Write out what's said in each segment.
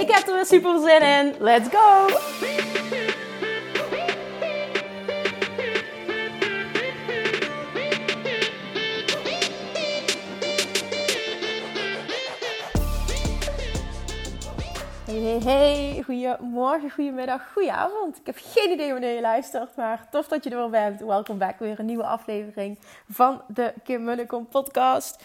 Ik heb er weer super zin in. Let's go! Hey, hey, hey. Goedemorgen, goedemiddag, goedenavond. Ik heb geen idee wanneer je luistert, maar tof dat je er wel bent. Welkom back, weer een nieuwe aflevering van de Kim Munnekom podcast.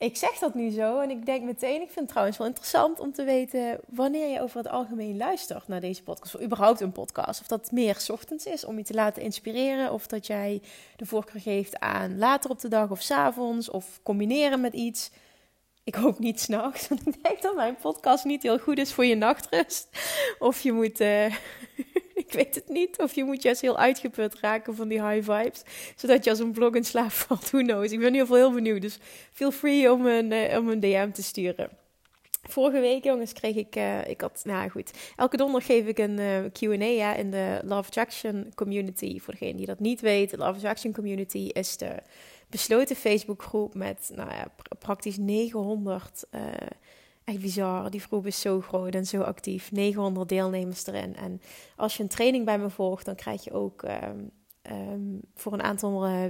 Ik zeg dat nu zo en ik denk meteen, ik vind het trouwens wel interessant om te weten wanneer je over het algemeen luistert naar deze podcast. Of überhaupt een podcast. Of dat meer ochtends is om je te laten inspireren. Of dat jij de voorkeur geeft aan later op de dag of s avonds. Of combineren met iets. Ik hoop niet s'nachts, want ik denk dat mijn podcast niet heel goed is voor je nachtrust. Of je moet, uh, ik weet het niet, of je moet juist heel uitgeput raken van die high vibes. Zodat je als een blog in slaap valt, who knows. Ik ben in ieder geval heel benieuwd, dus feel free om een, uh, om een DM te sturen. Vorige week, jongens, kreeg ik, uh, ik had, nou goed, elke donderdag geef ik een uh, Q&A ja, in de Love Attraction Community. Voor degene die dat niet weet, de Love Attraction Community is de besloten Facebookgroep met nou ja, praktisch 900. Echt bizar. Die groep is zo groot en zo actief. 900 deelnemers erin. En als je een training bij me volgt, dan krijg je ook. Um, um, voor een aantal, uh,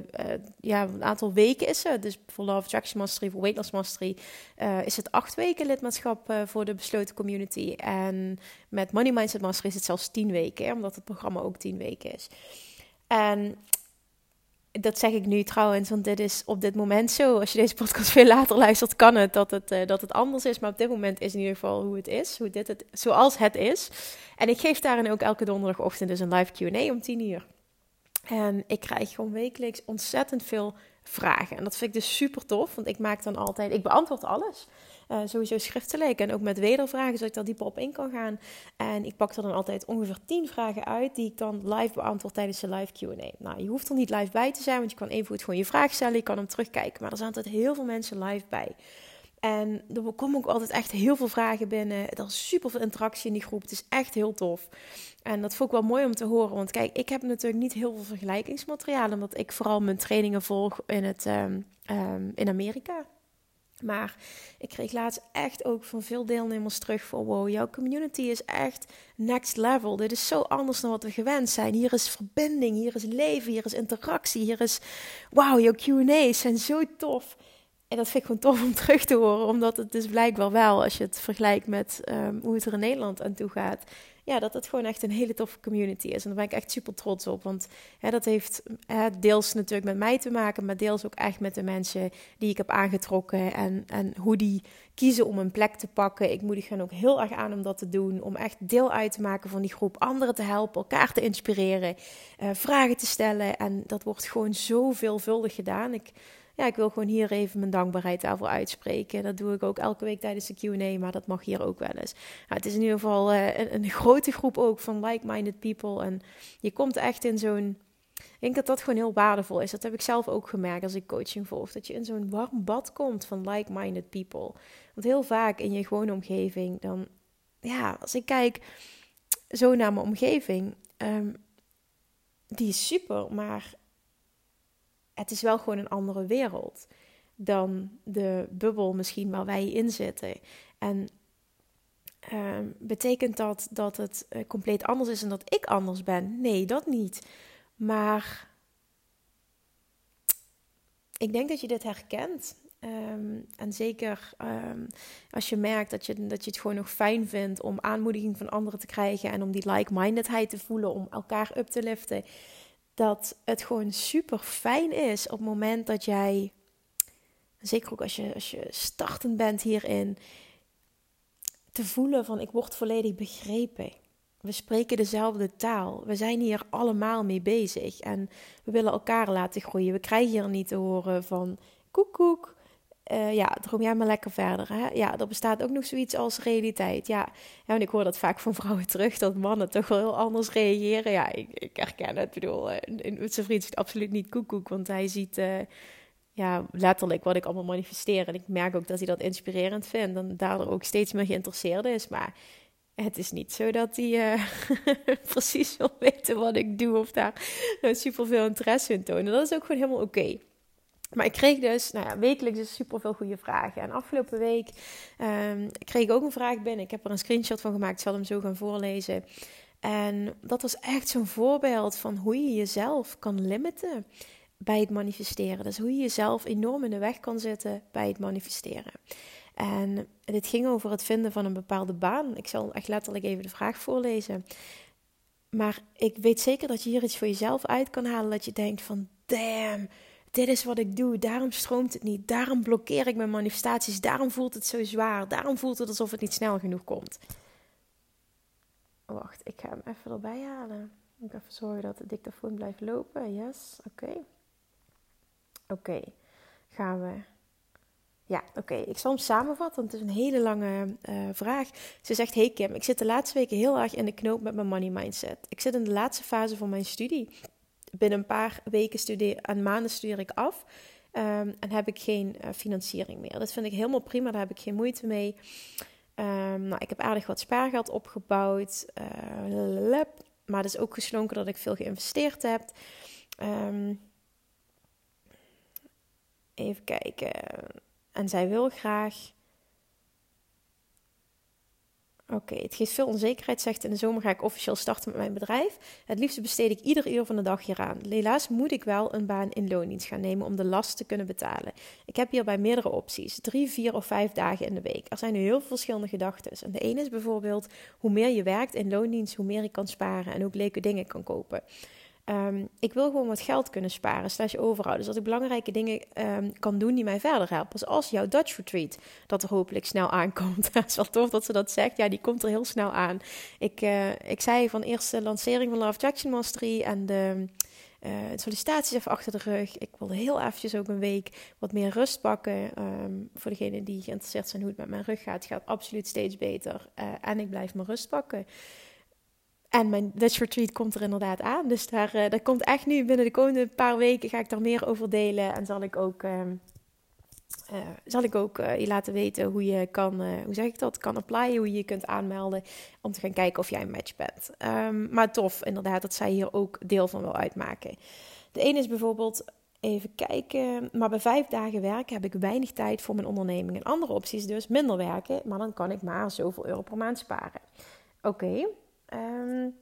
ja, een aantal weken is het. Dus voor Love Attraction Mastery, voor Weight Loss Mastery, uh, is het acht weken lidmaatschap voor de besloten community. En met Money Mindset Mastery is het zelfs tien weken, omdat het programma ook tien weken is. En dat zeg ik nu trouwens, want dit is op dit moment zo. Als je deze podcast veel later luistert, kan het dat het, uh, dat het anders is. Maar op dit moment is in ieder geval hoe het is, hoe dit het, zoals het is. En ik geef daarin ook elke donderdagochtend dus een live Q&A om 10 uur. En ik krijg gewoon wekelijks ontzettend veel vragen. En dat vind ik dus super tof, want ik maak dan altijd, ik beantwoord alles. Uh, sowieso schriftelijk en ook met wedervragen, zodat ik daar dieper op in kan gaan. En ik pak er dan altijd ongeveer 10 vragen uit die ik dan live beantwoord tijdens de live Q&A. Nou, je hoeft er niet live bij te zijn, want je kan even goed gewoon je vraag stellen, je kan hem terugkijken. Maar er zijn altijd heel veel mensen live bij. En er komen ook altijd echt heel veel vragen binnen. Er is super veel interactie in die groep. Het is echt heel tof. En dat vond ik wel mooi om te horen. Want kijk, ik heb natuurlijk niet heel veel vergelijkingsmateriaal. Omdat ik vooral mijn trainingen volg in, het, um, um, in Amerika. Maar ik kreeg laatst echt ook van veel deelnemers terug van wow, jouw community is echt next level. Dit is zo anders dan wat we gewend zijn. Hier is verbinding, hier is leven, hier is interactie, hier is wauw, jouw Q&A's zijn zo tof. En dat vind ik gewoon tof om terug te horen, omdat het dus blijkbaar wel, als je het vergelijkt met um, hoe het er in Nederland aan toe gaat, ja, dat het gewoon echt een hele toffe community is. En daar ben ik echt super trots op. Want hè, dat heeft hè, deels natuurlijk met mij te maken, maar deels ook echt met de mensen die ik heb aangetrokken. En, en hoe die kiezen om een plek te pakken. Ik moedig hen ook heel erg aan om dat te doen. Om echt deel uit te maken van die groep. Anderen te helpen, elkaar te inspireren, uh, vragen te stellen. En dat wordt gewoon zo veelvuldig gedaan. Ik ja, ik wil gewoon hier even mijn dankbaarheid daarvoor uitspreken. Dat doe ik ook elke week tijdens de Q&A, maar dat mag hier ook wel eens. het is in ieder geval uh, een, grote groep ook van like-minded people. En je komt echt in zo'n... Ik denk dat dat gewoon heel waardevol is. Dat heb ik zelf ook gemerkt als ik coaching volg. Dat je in zo'n warm bad komt van like-minded people. Want heel vaak in je gewone omgeving, dan... Ja, als ik kijk zo naar mijn omgeving... Um, die is super, maar het is wel gewoon een andere wereld dan de bubbel misschien waar wij in zitten. En uh, betekent dat dat het uh, compleet anders is en dat ik anders ben? Nee, dat niet. Maar ik denk dat je dit herkent. Um, en zeker um, als je merkt dat je, dat je het gewoon nog fijn vindt om aanmoediging van anderen te krijgen en om die like-mindedheid te voelen, om elkaar up te liften dat het gewoon super fijn is op het moment dat jij, zeker ook als je, als je startend bent hierin, te voelen van ik word volledig begrepen. We spreken dezelfde taal. We zijn hier allemaal mee bezig en we willen elkaar laten groeien. We krijgen hier niet te horen van koek koek. Uh, ja, droom jij maar lekker verder. Hè? Ja, er bestaat ook nog zoiets als realiteit. Ja, en ik hoor dat vaak van vrouwen terug, dat mannen toch wel heel anders reageren. Ja, ik, ik herken het. Ik bedoel, uh, zijn vriend ziet absoluut niet koekoek, want hij ziet... Uh, ja, letterlijk wat ik allemaal manifesteer. En ik merk ook dat hij dat inspirerend vindt. En daardoor ook steeds meer geïnteresseerd is. Maar het is niet zo dat hij precies wil weten wat ik doe. Of daar super veel interesse in tonen. Dat is ook gewoon helemaal oké. Maar ik kreeg dus, nou ja, wekelijks dus super veel goede vragen. En afgelopen week um, kreeg ik ook een vraag binnen. Ik heb er een screenshot van gemaakt. Ik zal hem zo gaan voorlezen. En dat was echt zo'n voorbeeld van hoe je jezelf kan limiten bij het manifesteren. Dus hoe je jezelf enorm in de weg kan zetten bij het manifesteren. En dit ging over het vinden van een bepaalde baan. Ik zal echt letterlijk even de vraag voorlezen. Maar ik weet zeker dat je hier iets voor jezelf uit kan halen. Dat je denkt van, damn, dit is wat ik doe. Daarom stroomt het niet. Daarom blokkeer ik mijn manifestaties. Daarom voelt het zo zwaar. Daarom voelt het alsof het niet snel genoeg komt. Wacht, ik ga hem even erbij halen. Ik ga even zorgen dat de dictafoon blijft lopen. Yes, oké. Oké, gaan we. Ja, oké. Ik zal hem samenvatten, want het is een hele lange uh, vraag. Ze zegt: Hey Kim, ik zit de laatste weken heel erg in de knoop met mijn money mindset. Ik zit in de laatste fase van mijn studie. Binnen een paar weken studeer, en maanden studeer ik af. Um, en heb ik geen uh, financiering meer. Dat vind ik helemaal prima, daar heb ik geen moeite mee. Um, nou, ik heb aardig wat spaargeld opgebouwd. Uh, maar het is ook geslonken dat ik veel geïnvesteerd heb. Um, Even kijken. En zij wil graag. Oké, het geeft veel onzekerheid, zegt in de zomer ga ik officieel starten met mijn bedrijf. Het liefst besteed ik ieder uur van de dag hieraan. Helaas moet ik wel een baan in loondienst gaan nemen om de last te kunnen betalen. Ik heb hierbij meerdere opties, drie, vier of vijf dagen in de week. Er zijn heel veel verschillende gedachten. En de ene is bijvoorbeeld, hoe meer je werkt in loondienst, hoe meer je kan sparen en ook leuke dingen kan kopen. Um, ik wil gewoon wat geld kunnen sparen, slash overhouden. Zodat ik belangrijke dingen um, kan doen die mij verder helpen. Zoals jouw Dutch Retreat, dat er hopelijk snel aankomt. Het is wel tof dat ze dat zegt. Ja, die komt er heel snel aan. Ik, uh, ik zei van eerst de lancering van Love Jackson Mastery en de... Uh, sollicitaties even achter de rug. Ik wilde heel eventjes ook een week wat meer rust pakken. Um, voor degenen die geïnteresseerd zijn hoe het met mijn rug gaat, gaat absoluut steeds beter. Uh, en ik blijf mijn rust pakken. En mijn Dutch Retreat komt er inderdaad aan. Dus daar, daar komt echt nu binnen de komende paar weken ga ik daar meer over delen. En zal ik ook, uh, uh, zal ik ook je laten weten hoe je kan, hoe zeg ik dat, kan applyen. Hoe je je kunt aanmelden om te gaan kijken of jij een match bent. Um, maar tof inderdaad dat zij hier ook deel van wil uitmaken. De ene is bijvoorbeeld Even kijken. Maar bij vijf dagen werken heb ik weinig tijd voor mijn onderneming. Een andere optie is dus minder werken, maar dan kan ik maar zoveel euro per maand sparen. Oké, Um,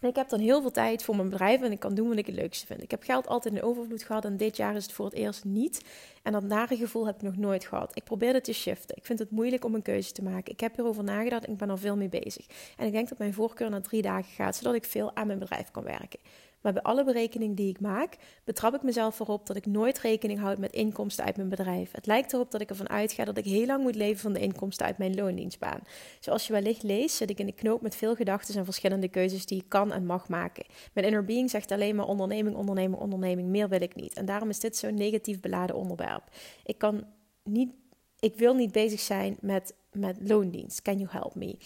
ik heb dan heel veel tijd voor mijn bedrijf en ik kan doen wat ik het leukste vind. Ik heb geld altijd in overvloed gehad en dit jaar is het voor het eerst niet. En dat nare gevoel heb ik nog nooit gehad. Ik probeer het te shiften. Ik vind het moeilijk om een keuze te maken. Ik heb hierover nagedacht en ik ben er veel mee bezig. En ik denk dat mijn voorkeur naar drie dagen gaat, zodat ik veel aan mijn bedrijf kan werken. Maar bij alle berekeningen die ik maak, betrap ik mezelf erop dat ik nooit rekening houd met inkomsten uit mijn bedrijf. Het lijkt erop dat ik ervan uitga dat ik heel lang moet leven van de inkomsten uit mijn loondienstbaan. Zoals je wellicht leest, zit ik in de knoop met veel gedachten en verschillende keuzes die ik kan en mag maken. Mijn inner being zegt alleen maar onderneming, onderneming, onderneming. Meer wil ik niet. En daarom is dit zo'n negatief beladen onderwerp. Ik kan niet, ik wil niet bezig zijn met, met loondienst. Can you help me?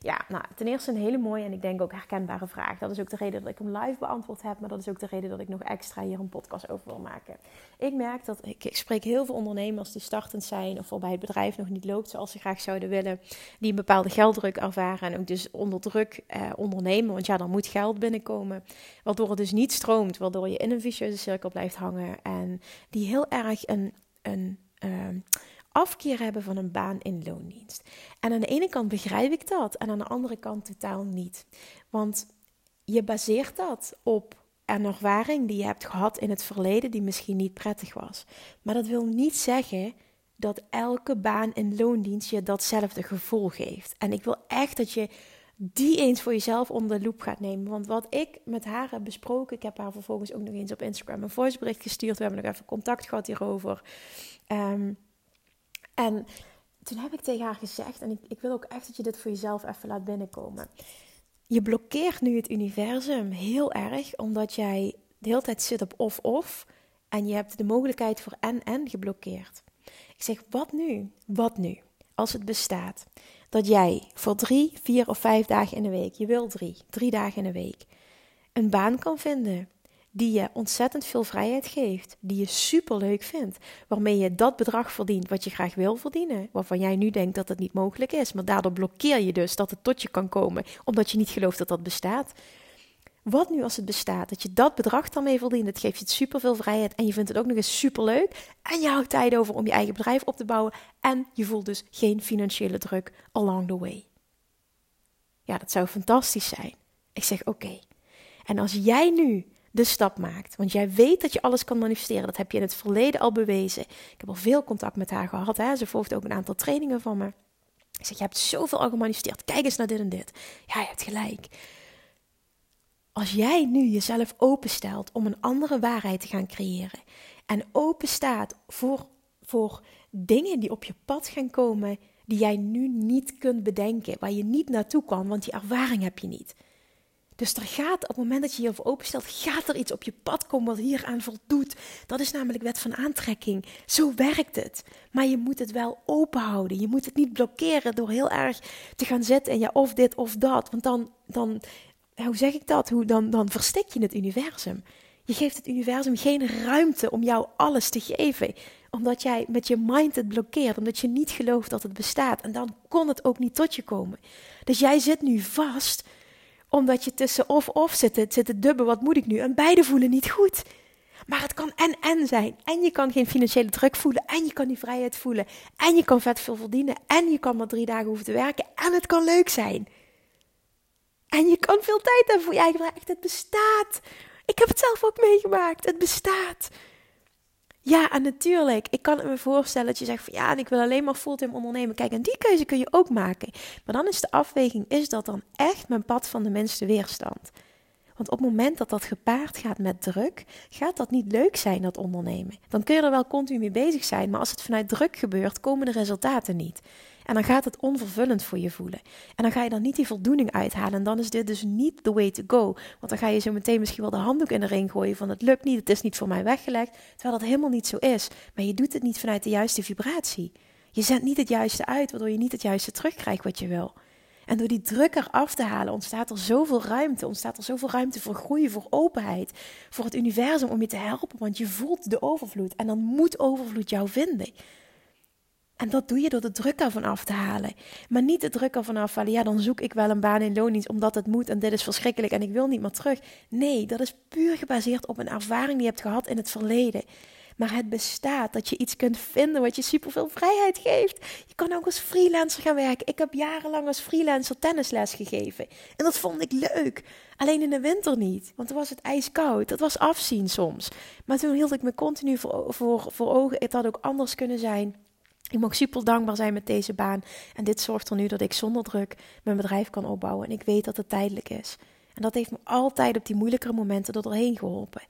Ja, nou, ten eerste een hele mooie en ik denk ook herkenbare vraag. Dat is ook de reden dat ik hem live beantwoord heb, maar dat is ook de reden dat ik nog extra hier een podcast over wil maken. Ik merk dat ik, ik spreek heel veel ondernemers die startend zijn of waarbij het bedrijf nog niet loopt zoals ze graag zouden willen, die een bepaalde gelddruk ervaren en ook dus onder druk eh, ondernemen, want ja, er moet geld binnenkomen, waardoor het dus niet stroomt, waardoor je in een vicieuze cirkel blijft hangen en die heel erg een, een uh, afkeer hebben van een baan in loondienst. En aan de ene kant begrijp ik dat en aan de andere kant totaal niet. Want je baseert dat op een ervaring die je hebt gehad in het verleden die misschien niet prettig was. Maar dat wil niet zeggen dat elke baan in loondienst je datzelfde gevoel geeft. En ik wil echt dat je die eens voor jezelf onder de loep gaat nemen. Want wat ik met haar heb besproken, ik heb haar vervolgens ook nog eens op Instagram een voicebericht gestuurd. We hebben nog even contact gehad hierover. Um, en toen heb ik tegen haar gezegd, en ik, ik wil ook echt dat je dit voor jezelf even laat binnenkomen. Je blokkeert nu het universum heel erg, omdat jij de hele tijd zit op of-of. En je hebt de mogelijkheid voor en-en geblokkeerd. Ik zeg, wat nu? Wat nu? Als het bestaat dat jij voor drie, vier of vijf dagen in de week, je wil drie, drie dagen in de week, een baan kan vinden die je ontzettend veel vrijheid geeft, die je super leuk vindt, waarmee je dat bedrag verdient wat je graag wil verdienen, waarvan jij nu denkt dat het niet mogelijk is, maar daardoor blokkeer je dus dat het tot je kan komen, omdat je niet gelooft dat dat bestaat. Wat nu als het bestaat? Dat je dat bedrag dan mee verdient. Het geeft je super veel vrijheid en je vindt het ook nog eens super leuk. En je houdt tijd over om je eigen bedrijf op te bouwen. En je voelt dus geen financiële druk along the way. Ja, dat zou fantastisch zijn. Ik zeg oké. En als jij nu de stap maakt, want jij weet dat je alles kan manifesteren, dat heb je in het verleden al bewezen. Ik heb al veel contact met haar gehad. Hè? Ze volgt ook een aantal trainingen van me. Ik zeg, je hebt zoveel al gemanifesteerd. Kijk eens naar dit en dit. Ja, je hebt gelijk. Als jij nu jezelf openstelt om een andere waarheid te gaan creëren en open staat voor, voor dingen die op je pad gaan komen die jij nu niet kunt bedenken, waar je niet naartoe kan, want die ervaring heb je niet. Dus er gaat op het moment dat je je openstelt, gaat er iets op je pad komen wat hier aan voldoet. Dat is namelijk wet van aantrekking. Zo werkt het. Maar je moet het wel open houden. Je moet het niet blokkeren door heel erg te gaan zitten en ja, of dit of dat. Want dan, dan hoe zeg ik dat? Hoe, dan, dan verstik je het universum. Je geeft het universum geen ruimte om jou alles te geven. Omdat jij met je mind het blokkeert. Omdat je niet gelooft dat het bestaat. En dan kon het ook niet tot je komen. Dus jij zit nu vast. Omdat je tussen of-of zit. Het zit te dubben. Wat moet ik nu? En beide voelen niet goed. Maar het kan en-en zijn. En je kan geen financiële druk voelen. En je kan die vrijheid voelen. En je kan vet veel verdienen. En je kan maar drie dagen hoeven te werken. En het kan leuk zijn. En je kan veel tijd hebben voor je eigen. Het bestaat. Ik heb het zelf ook meegemaakt. Het bestaat. Ja, en natuurlijk, ik kan me voorstellen dat je zegt van ja, en ik wil alleen maar fulltime ondernemen. Kijk, en die keuze kun je ook maken. Maar dan is de afweging, is dat dan echt mijn pad van de minste weerstand? Want op het moment dat dat gepaard gaat met druk, gaat dat niet leuk zijn, dat ondernemen. Dan kun je er wel continu mee bezig zijn, maar als het vanuit druk gebeurt, komen de resultaten niet. En dan gaat het onvervullend voor je voelen. En dan ga je dan niet die voldoening uithalen. En dan is dit dus niet the way to go. Want dan ga je zo meteen misschien wel de handdoek in de ring gooien van het lukt niet, het is niet voor mij weggelegd. Terwijl dat helemaal niet zo is. Maar je doet het niet vanuit de juiste vibratie. Je zendt niet het juiste uit, waardoor je niet het juiste terugkrijgt wat je wil. En door die druk eraf te halen, ontstaat er zoveel ruimte. Ontstaat er zoveel ruimte voor groei, voor openheid. Voor het universum om je te helpen. Want je voelt de overvloed. En dan moet overvloed jou vinden. En dat doe je door de druk ervan af te halen. Maar niet de druk ervan afhalen. Ja, dan zoek ik wel een baan in loondienst omdat het moet en dit is verschrikkelijk en ik wil niet meer terug. Nee, dat is puur gebaseerd op een ervaring die je hebt gehad in het verleden. Maar het bestaat dat je iets kunt vinden wat je superveel vrijheid geeft. Je kan ook als freelancer gaan werken. Ik heb jarenlang als freelancer tennisles gegeven. En dat vond ik leuk. Alleen in de winter niet, want toen was het ijskoud. Dat was afzien soms. Maar toen hield ik me continu voor, voor, voor ogen. Het had ook anders kunnen zijn. Ik mag super dankbaar zijn met deze baan. En dit zorgt er nu dat ik zonder druk mijn bedrijf kan opbouwen. En ik weet dat het tijdelijk is. En dat heeft me altijd op die moeilijkere momenten doorheen geholpen.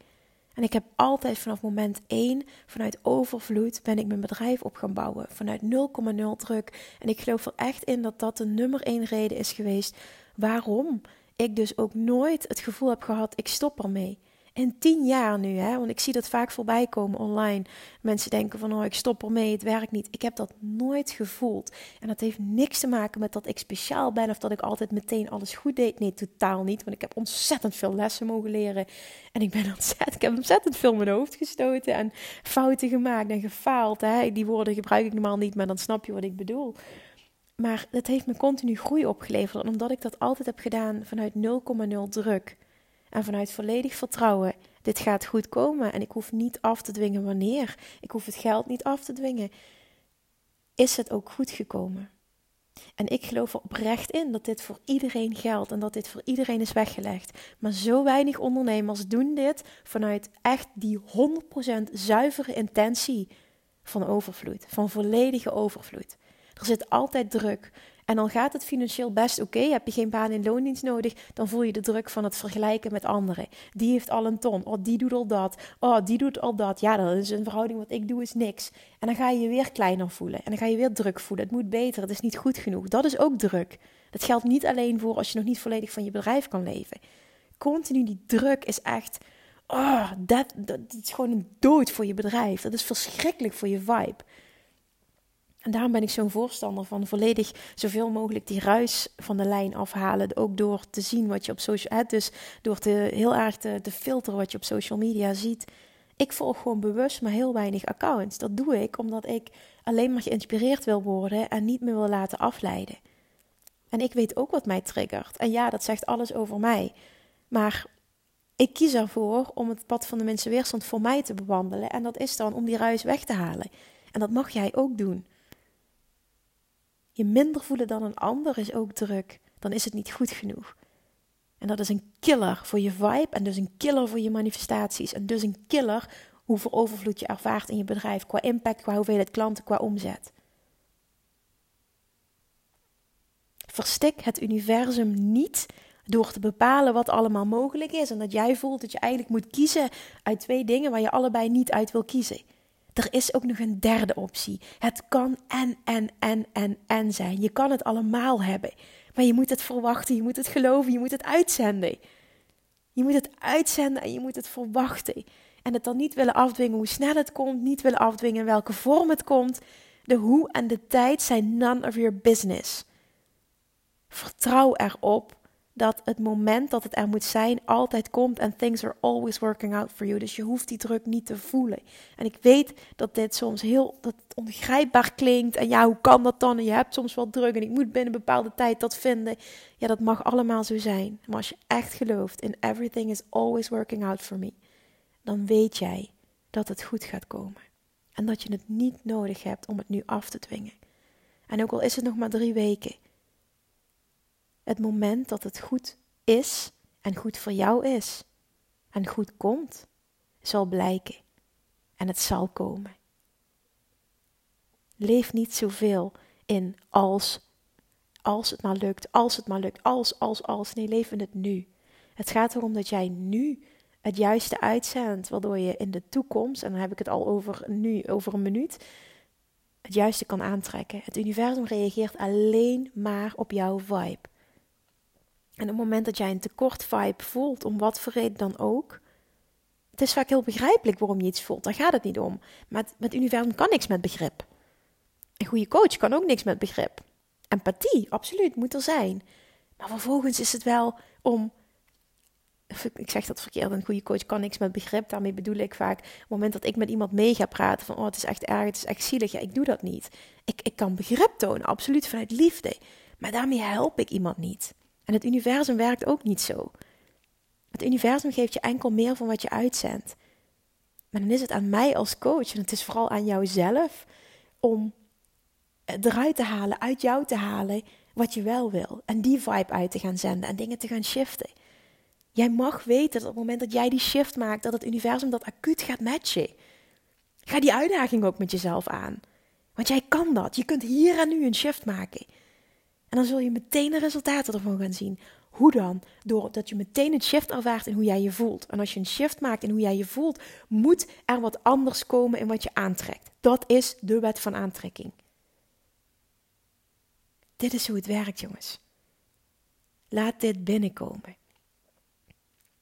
En ik heb altijd vanaf moment 1, vanuit overvloed, ben ik mijn bedrijf op gaan bouwen. Vanuit 0,0 druk. En ik geloof er echt in dat dat de nummer 1 reden is geweest waarom ik dus ook nooit het gevoel heb gehad, ik stop ermee in tien jaar nu, hè, want ik zie dat vaak voorbij komen online. Mensen denken van, oh, ik stop ermee, het werkt niet. Ik heb dat nooit gevoeld. En dat heeft niks te maken met dat ik speciaal ben of dat ik altijd meteen alles goed deed. Nee, totaal niet, want ik heb ontzettend veel lessen mogen leren. En ik ben ontzettend, ik heb ontzettend veel mijn hoofd gestoten en fouten gemaakt en gefaald. Hè. Die woorden gebruik ik normaal niet, maar dan snap je wat ik bedoel. Maar het heeft me continu groei opgeleverd, omdat ik dat altijd heb gedaan vanuit 0,0 druk. En vanuit volledig vertrouwen, dit gaat goed komen en ik hoef niet af te dwingen wanneer. Ik hoef het geld niet af te dwingen. Is het ook goed gekomen? En ik geloof er oprecht in dat dit voor iedereen geldt en dat dit voor iedereen is weggelegd. Maar zo weinig ondernemers doen dit vanuit echt die 100% zuivere intentie van overvloed, van volledige overvloed. Er zit altijd druk. En dan gaat het financieel best oké. Heb je geen baan in loondienst nodig, dan voel je de druk van het vergelijken met anderen. Die heeft al een ton. Oh, die doet al dat. Oh, die doet al dat. Ja, dat is een verhouding. Wat ik doe is niks. En dan ga je je weer kleiner voelen. En dan ga je weer druk voelen. Het moet beter. Het is niet goed genoeg. Dat is ook druk. Dat geldt niet alleen voor als je nog niet volledig van je bedrijf kan leven. Continu die druk is echt. Oh, dat, dat is gewoon een dood voor je bedrijf. Dat is verschrikkelijk voor je vibe. En daarom ben ik zo'n voorstander van volledig zoveel mogelijk die ruis van de lijn afhalen. Ook door te zien wat je op social media, dus door te, heel erg te, te filteren wat je op social media ziet. Ik volg gewoon bewust maar heel weinig accounts. Dat doe ik omdat ik alleen maar geïnspireerd wil worden en niet meer wil laten afleiden. En ik weet ook wat mij triggert. En ja, dat zegt alles over mij. Maar ik kies ervoor om het pad van de mensen weerstand voor mij te bewandelen. En dat is dan om die ruis weg te halen. En dat mag jij ook doen. Je minder voelen dan een ander is ook druk. Dan is het niet goed genoeg. En dat is een killer voor je vibe en dus een killer voor je manifestaties. En dus een killer hoeveel overvloed je ervaart in je bedrijf qua impact, qua hoeveelheid klanten, qua omzet. Verstik het universum niet door te bepalen wat allemaal mogelijk is en dat jij voelt dat je eigenlijk moet kiezen uit twee dingen waar je allebei niet uit wil kiezen. Er is ook nog een derde optie. Het kan en, en, en, en, en zijn. Je kan het allemaal hebben. Maar je moet het verwachten, je moet het geloven, je moet het uitzenden. Je moet het uitzenden en je moet het verwachten. En het dan niet willen afdwingen hoe snel het komt, niet willen afdwingen in welke vorm het komt. De hoe en de tijd zijn none of your business. Vertrouw erop dat het moment dat het er moet zijn altijd komt en things are always working out for you. Dus je hoeft die druk niet te voelen. En ik weet dat dit soms heel dat ongrijpbaar klinkt. En ja, hoe kan dat dan? En je hebt soms wel druk en ik moet binnen een bepaalde tijd dat vinden. Ja, dat mag allemaal zo zijn. Maar als je echt gelooft in everything is always working out for me, dan weet jij dat het goed gaat komen. En dat je het niet nodig hebt om het nu af te dwingen. En ook al is het nog maar drie weken het moment dat het goed is en goed voor jou is en goed komt, zal blijken. En het zal komen. Leef niet zoveel in als, als het maar lukt, als het maar lukt, als, als, als. Nee, leef in het nu. Het gaat erom dat jij nu het juiste uitzendt, waardoor je in de toekomst, en dan heb ik het al over nu, over een minuut, het juiste kan aantrekken. Het universum reageert alleen maar op jouw vibe. En op het moment dat jij een tekort vibe voelt, om wat voor reden dan ook, het is vaak heel begrijpelijk waarom je iets voelt. Daar gaat het niet om. Maar het, met universum kan niks met begrip. Een goede coach kan ook niks met begrip. Empathie, absoluut, moet er zijn. Maar vervolgens is het wel om. Ik zeg dat verkeerd, een goede coach kan niks met begrip. Daarmee bedoel ik vaak, op het moment dat ik met iemand mee ga praten, van oh, het is echt erg, het is echt zielig. Ja, ik doe dat niet. Ik, ik kan begrip tonen, absoluut vanuit liefde. Maar daarmee help ik iemand niet. En het universum werkt ook niet zo. Het universum geeft je enkel meer van wat je uitzendt. Maar dan is het aan mij als coach, en het is vooral aan jouzelf, om eruit te halen, uit jou te halen, wat je wel wil. En die vibe uit te gaan zenden en dingen te gaan shiften. Jij mag weten dat op het moment dat jij die shift maakt, dat het universum dat acuut gaat matchen. Ga die uitdaging ook met jezelf aan. Want jij kan dat. Je kunt hier en nu een shift maken. En dan zul je meteen de resultaten ervan gaan zien. Hoe dan? Doordat je meteen een shift ervaart in hoe jij je voelt. En als je een shift maakt in hoe jij je voelt, moet er wat anders komen in wat je aantrekt. Dat is de wet van aantrekking. Dit is hoe het werkt, jongens. Laat dit binnenkomen.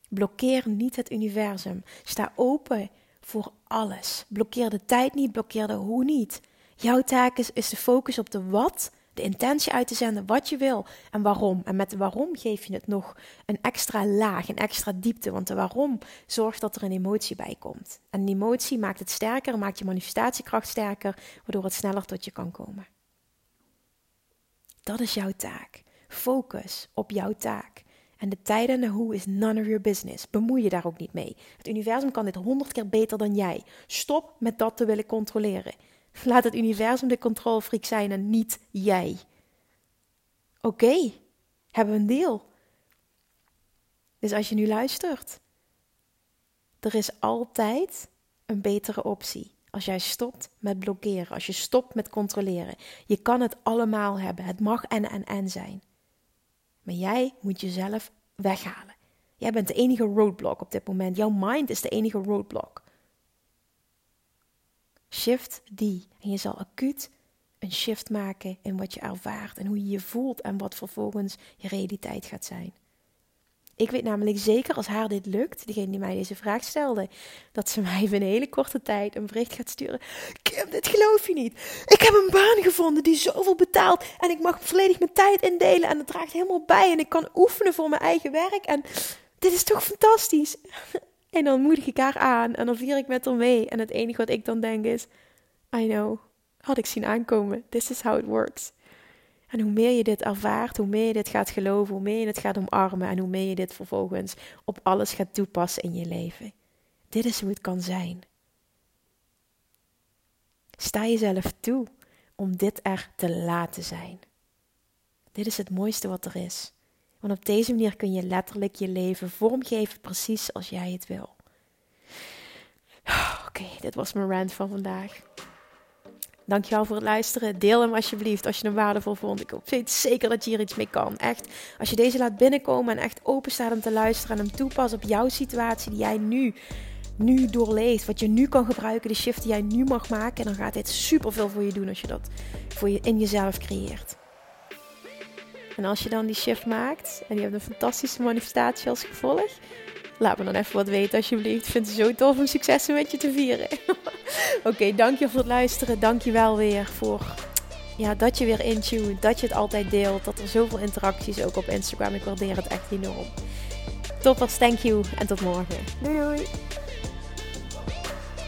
Blokkeer niet het universum. Sta open voor alles. Blokkeer de tijd niet, blokkeer de hoe niet. Jouw taak is, is de focus op de wat de intentie uit te zenden wat je wil en waarom. En met de waarom geef je het nog een extra laag, een extra diepte. Want de waarom zorgt dat er een emotie bij komt. En die emotie maakt het sterker, maakt je manifestatiekracht sterker, waardoor het sneller tot je kan komen. Dat is jouw taak. Focus op jouw taak. En de tijd en de hoe is none of your business. Bemoei je daar ook niet mee. Het universum kan dit honderd keer beter dan jij. Stop met dat te willen controleren. Laat het universum de controlfreak zijn en niet jij. Oké, hebben we een deel. Dus als je nu luistert, er is altijd een betere optie. Als jij stopt met blokkeren, als je stopt met controleren. Je kan het allemaal hebben. Het mag en en en zijn. Maar jij moet jezelf weghalen. Jij bent de enige roadblock op dit moment. Jouw mind is de enige roadblock. Shift die. En je zal acuut een shift maken in wat je ervaart en hoe je je voelt en wat vervolgens je realiteit gaat zijn. Ik weet namelijk zeker als haar dit lukt, degene die mij deze vraag stelde, dat ze mij binnen een hele korte tijd een bericht gaat sturen. Kim, dit geloof je niet. Ik heb een baan gevonden die zoveel betaalt en ik mag volledig mijn tijd indelen en het draagt helemaal bij en ik kan oefenen voor mijn eigen werk en dit is toch fantastisch. En dan moedig ik haar aan en dan vier ik met haar mee en het enige wat ik dan denk is, I know, had ik zien aankomen. This is how it works. En hoe meer je dit ervaart, hoe meer je dit gaat geloven, hoe meer je het gaat omarmen en hoe meer je dit vervolgens op alles gaat toepassen in je leven. Dit is hoe het kan zijn. Sta jezelf toe om dit er te laten zijn. Dit is het mooiste wat er is. Want op deze manier kun je letterlijk je leven vormgeven precies zoals jij het wil. Oké, dit was mijn rant van vandaag. Dankjewel voor het luisteren. Deel hem alsjeblieft als je hem waardevol vond. Ik weet zeker dat je hier iets mee kan. Echt, als je deze laat binnenkomen en echt open staat om te luisteren en hem toepast op jouw situatie die jij nu, nu doorleeft. Wat je nu kan gebruiken, de shift die jij nu mag maken. dan gaat dit superveel voor je doen als je dat voor je, in jezelf creëert. En als je dan die shift maakt en je hebt een fantastische manifestatie als gevolg, laat me dan even wat weten alsjeblieft. Ik vind het zo tof om successen met je te vieren. Oké, okay, dank je voor het luisteren. Dank je wel weer voor ja, dat je weer intune, dat je het altijd deelt, dat er zoveel interacties ook op Instagram. Ik waardeer het echt enorm. Toppers, thank you en tot morgen. Doei doei.